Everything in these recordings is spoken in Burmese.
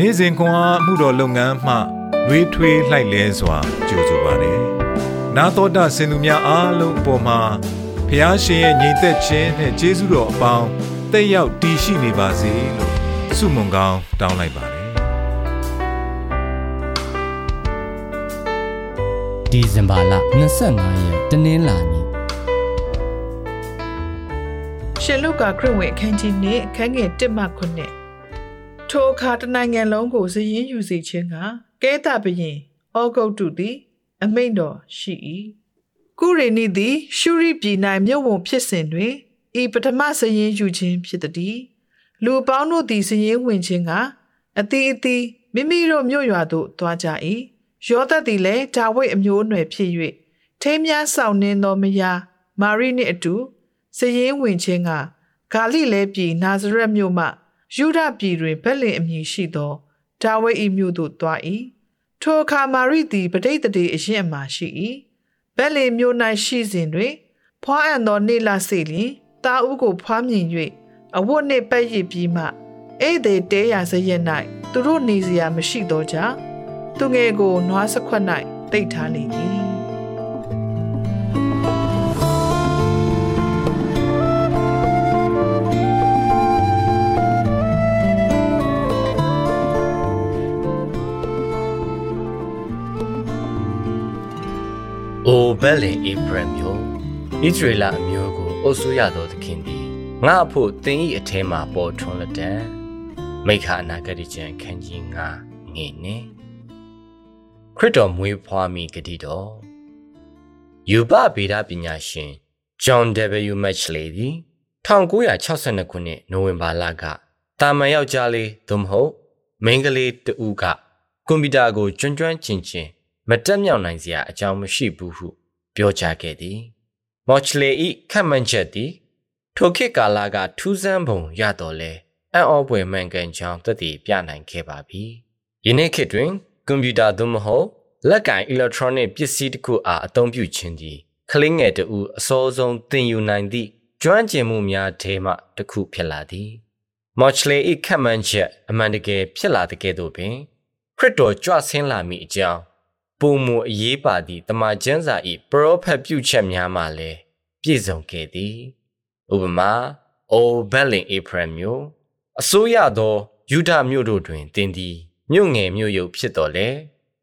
နေ့စဉ်ခွန်အားမှုတော်လုပ်ငန်းမှနှွေးထွေးလှိုက်လဲစွာကြိုဆိုပါတယ်။နာတော်တာစင်သူများအားလုံးအပေါ်မှာဖះရှင်ရဲ့ညီသက်ခြင်းနဲ့ကျေးဇူးတော်အပေါင်းတက်ရောက်တည်ရှိနေပါစေလို့ဆုမွန်ကောင်းတောင်းလိုက်ပါတယ်။ဒီဇင်ဘာလ25ရက်တနင်္လာနေ့ရှင်လုကာခရစ်ဝင်အခန်းကြီးနှင့်အခန်းငယ်1မှ9 ထိုအခါတနိုင်ငံလုံးကိုစည်ရင်ယူစေခြင်းကကဲတာဘရင်ဩဂုတ်တုသည် အမိန့်တော်ရှိ၏ကုရေနိသည် ရှုရိပြည်၌မြို့ဝန်ဖြစ်စဉ်တွင်ဤပထမစည်ရင်ယူခြင်းဖြစ်သည်လူပေါင်းတို့သည်စည်ရင်ဝင်ခြင်းကအတီးအတီးမိမိတို့မြို့ရွာသို့သွားကြ၏ယောသတ်သည်လည်းဒါဝိဒ်အမျိုးအနွယ်ဖြစ်၍ထိမ်းများဆောင်နှင်းသောမယားမာရိနှင့်အတူစည်ရင်ဝင်ခြင်းကဂါလိလဲပြည်နာဇရက်မြို့မှ ယူဒပြည်တွင်ဗက်လင်အမည်ရှိသောဒါဝိဒ်၏မြို့သို့သွား၏ထိုအခါမာရိသည်ပဋိသန္ဓေအရင်အမှရှိ၏ဗက်လင်မြို့၌ရှိစဉ်တွင် ဖွားအံသောနေလစေလျင်တာဦးကိုဖွားမြင်၍အဝတ်နှင့်ပက်ရစ်ပြီးမှဧည့်သည်တဲရာစရက်၌သူတို့နေစရာမရှိသောကြောင့်သူငယ်ကိုနွားစခွက်၌တိတ်ထားလေ၏ အိုဘက်လင်ဧဖရမျိုးဣသရေလအမျိုးကိုအုပ်စိုးရသောသခင်သည်ငါအဖို့သင်၏အထဲမှပေါ်ထွန်းလက်တံမိခအနာဂတိကျမ်းခန်းကြီး9ငေနှင့်ခရစ်တော်မွေးဖွားမိဂတိတော်ယူပဗေဒပညာရှင် John W. Matchley သည်1962ခုနှစ်နိုဝင်ဘာလကတာမန်ယောက်ျားလေးသို့မဟုတ်မိန်းကလေးတဦးကကွန်ပျူတာကိုကျွမ်းကျွမ်းကျင်ကျင် မတက်မြောက်နိုင်စရာအကြောင်းမရှိဘူးဟု ပြောကြားခဲ့သည်။မော်ချလေဤခန့်မှန်းချက်သည်ထိုခေတ်ကာလကထူးဆန်းပုံရတော်လဲအံ့ဩဖွယ်မှန်ကန်ကြောင်းသက်သေပြနိုင်ခဲ့ပါပြီ။ယနေ့ခေတ်တွင်ကွန်ပျူတာသို့မဟုတ်လက်ကင်အီလက်ထရောနစ်ပစ္စည်းတစ်ခုအားအသုံးပြုခြင်းသည်ကလင်းငယ်တဦးအစောဆုံးသင်ယူနိုင်သည့်ကျွမ်းကျင်မှုများထဲမှတစ်ခုဖြစ်လာသည်။မော်ချလေဤခန့်မှန်းချက်အမှန်တကယ်ဖြစ်လာတဲ့ကဲ့သို့ပင်ခရစ်တော်ကြွဆင်းလာမိအကြောင်း ပုံမူအရေးပါသည့်တမန်ကျမ်းစာ၏ပရောဖက်ပြုချက်များမှလည်းပြည့်စုံခဲ့သည်ဥပမာအိုဘက်လင်ဧဖရန်မျိုးအစိုးရသောယူဒမြို့တို့တွင်တင်းသည်မြို့ငယ်မြို့ယုတ်ဖြစ်တော်လေ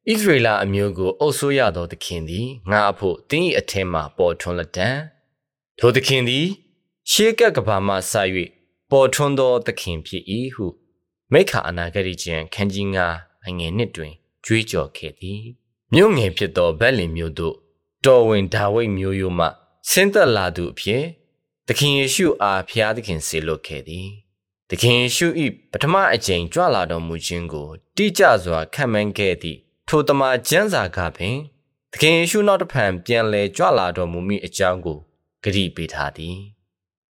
ဣသရေလအမျိုးကိုအုပ်စိုးရသောသခင်သည်ငါအဖို့တင်း၏အထက်မှပေါ်ထွန်းလက်တံထိုသခင်သည် ရှေးကပ်ကဘာမှဆ၍ပေါ်ထွန်းသောသခင်ဖြစ်၏ဟုမိခါအနာဂတိကျမ်းခန်းကြီး9အငယ်နှစ်တွင်ကြွေးကြော်ခဲ့သည် မြို့ငယ်ဖြစ်သောဗက်လင်မြို့သို့တော်ဝင်ဒါဝိဒ်မျိုးရိုးမှဆင်းသက်လာသူအဖြစ်သခင်ယေရှုအားဖျားသခင်ဆေလွတ်ခဲ့သည်သခင်ယေရှု၏ပထမအကြိမ်ကြွလာတော်မူခြင်းကို တိကျစွာခံမှန်းခဲ့သည့်ထိုတမန်ကျမ်းစာကပင်သခင်ယေရှုနောက်တစ်ဖန်ပြန်လည်ကြွလာတော်မူမိအကြောင်းကိုဂရုပေးထားသည်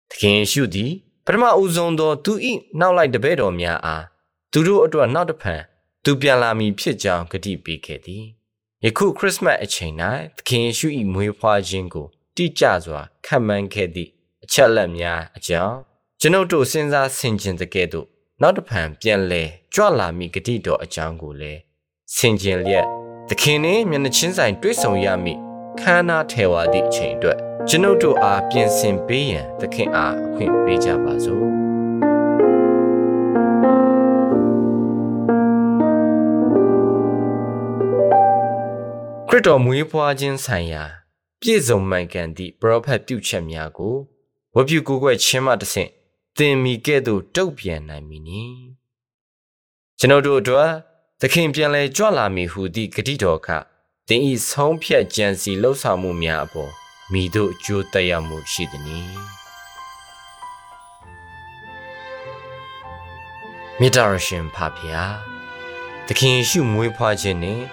သခင်ယေရှုသည်ပထမဦးဆုံးသောသူ၏နောက်လိုက်တပည့်တော်များအားသူတို့အတွက်နောက်တစ်ဖန်သူပြန်လာမည်ဖြစ်ကြောင်းဂတိပေးခဲ့သည် ယခုခရစ်စမတ်အချိန်၌သခင်ယေရှု၏မွေးဖွားခြင်းကိုတိကျစွာခံမှန်းခဲ့သည့်အချက်လက်များအကြောင်းကျွန်ုပ်တို့စဉ်းစားဆင်ခြင်တဲ့ကဲ့သို့နောက်တစ်ဖန်ပြန်လဲကြွလာမိဂတိတော်အကြောင်းကိုလည်းဆင်ခြင်လျက်သခင်နှင့်မျက်နှာချင်းဆိုင်တွေ့ဆုံရမည်ခန္ဓာထေဝါသည့်အချိန်အတွက်ကျွန်ုပ်တို့အားပြင်ဆင်ပေးရန်သခင်အားအခွင့်ပေးကြပါစို့ ရစ်တော်မွေးဖွားခြင်းဆိုင်ရာ ပြည့်စုံမှန်ကန်သည့်ပရောဖက်ပြုချက်များကိုဝပြုကိုကွယ်ချင်းမှတဆင့်သင်မိကဲ့သို့တုတ်ပြန်နိုင်မည်နီကျွန်ုပ်တို့အတွက်သခင်ပြန်လဲကြွလာမည်ဟုသည့်ဂတိတော်ကသင်ဤဆုံးဖြတ်ကြံစီလှုပ်ဆောင်မှုများအပေါ်မိတို့အကျိုးသက်ရောက်မှုရှိသည်နီမေတ္တာရှင်ဖဖျားသခင်ယေရှုမွေးဖွားခြင်းနှင့်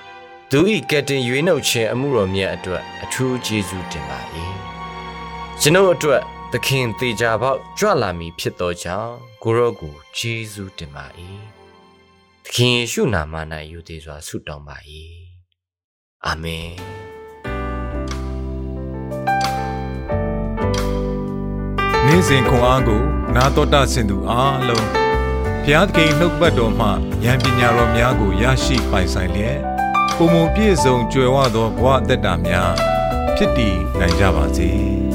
သူဤကက်တင်ရွေးနှုတ်ခြင်းအမှုတော်မြတ်အတွက်အထူးကျေးဇူးတင်ပါ၏ကျွန်ုပ်အတွက်သခင်သေးကြပေါက်ကြွလာမည်ဖြစ်သောကြောင့်ကိုရောကိုကျေးဇူးတင်ပါ၏သခင်ယေရှုနာမ၌ယူသေးစွာဆုတောင်းပါ၏အာမင်နေ့စဉ်ခွန်အားကိုနာတော်တာဆင်သူအားလုံးဖဘုရားသခင်နှုတ်ပတ်တော်မှဉာဏ်ပညာတော်များကိုရရှိပိုင်ဆိုင်လျက် ပုံမပြည့်စုံကြွယ်ဝသောဘဝအသက်တာများဖြစ်တည်နိုင်ကြပါစေ။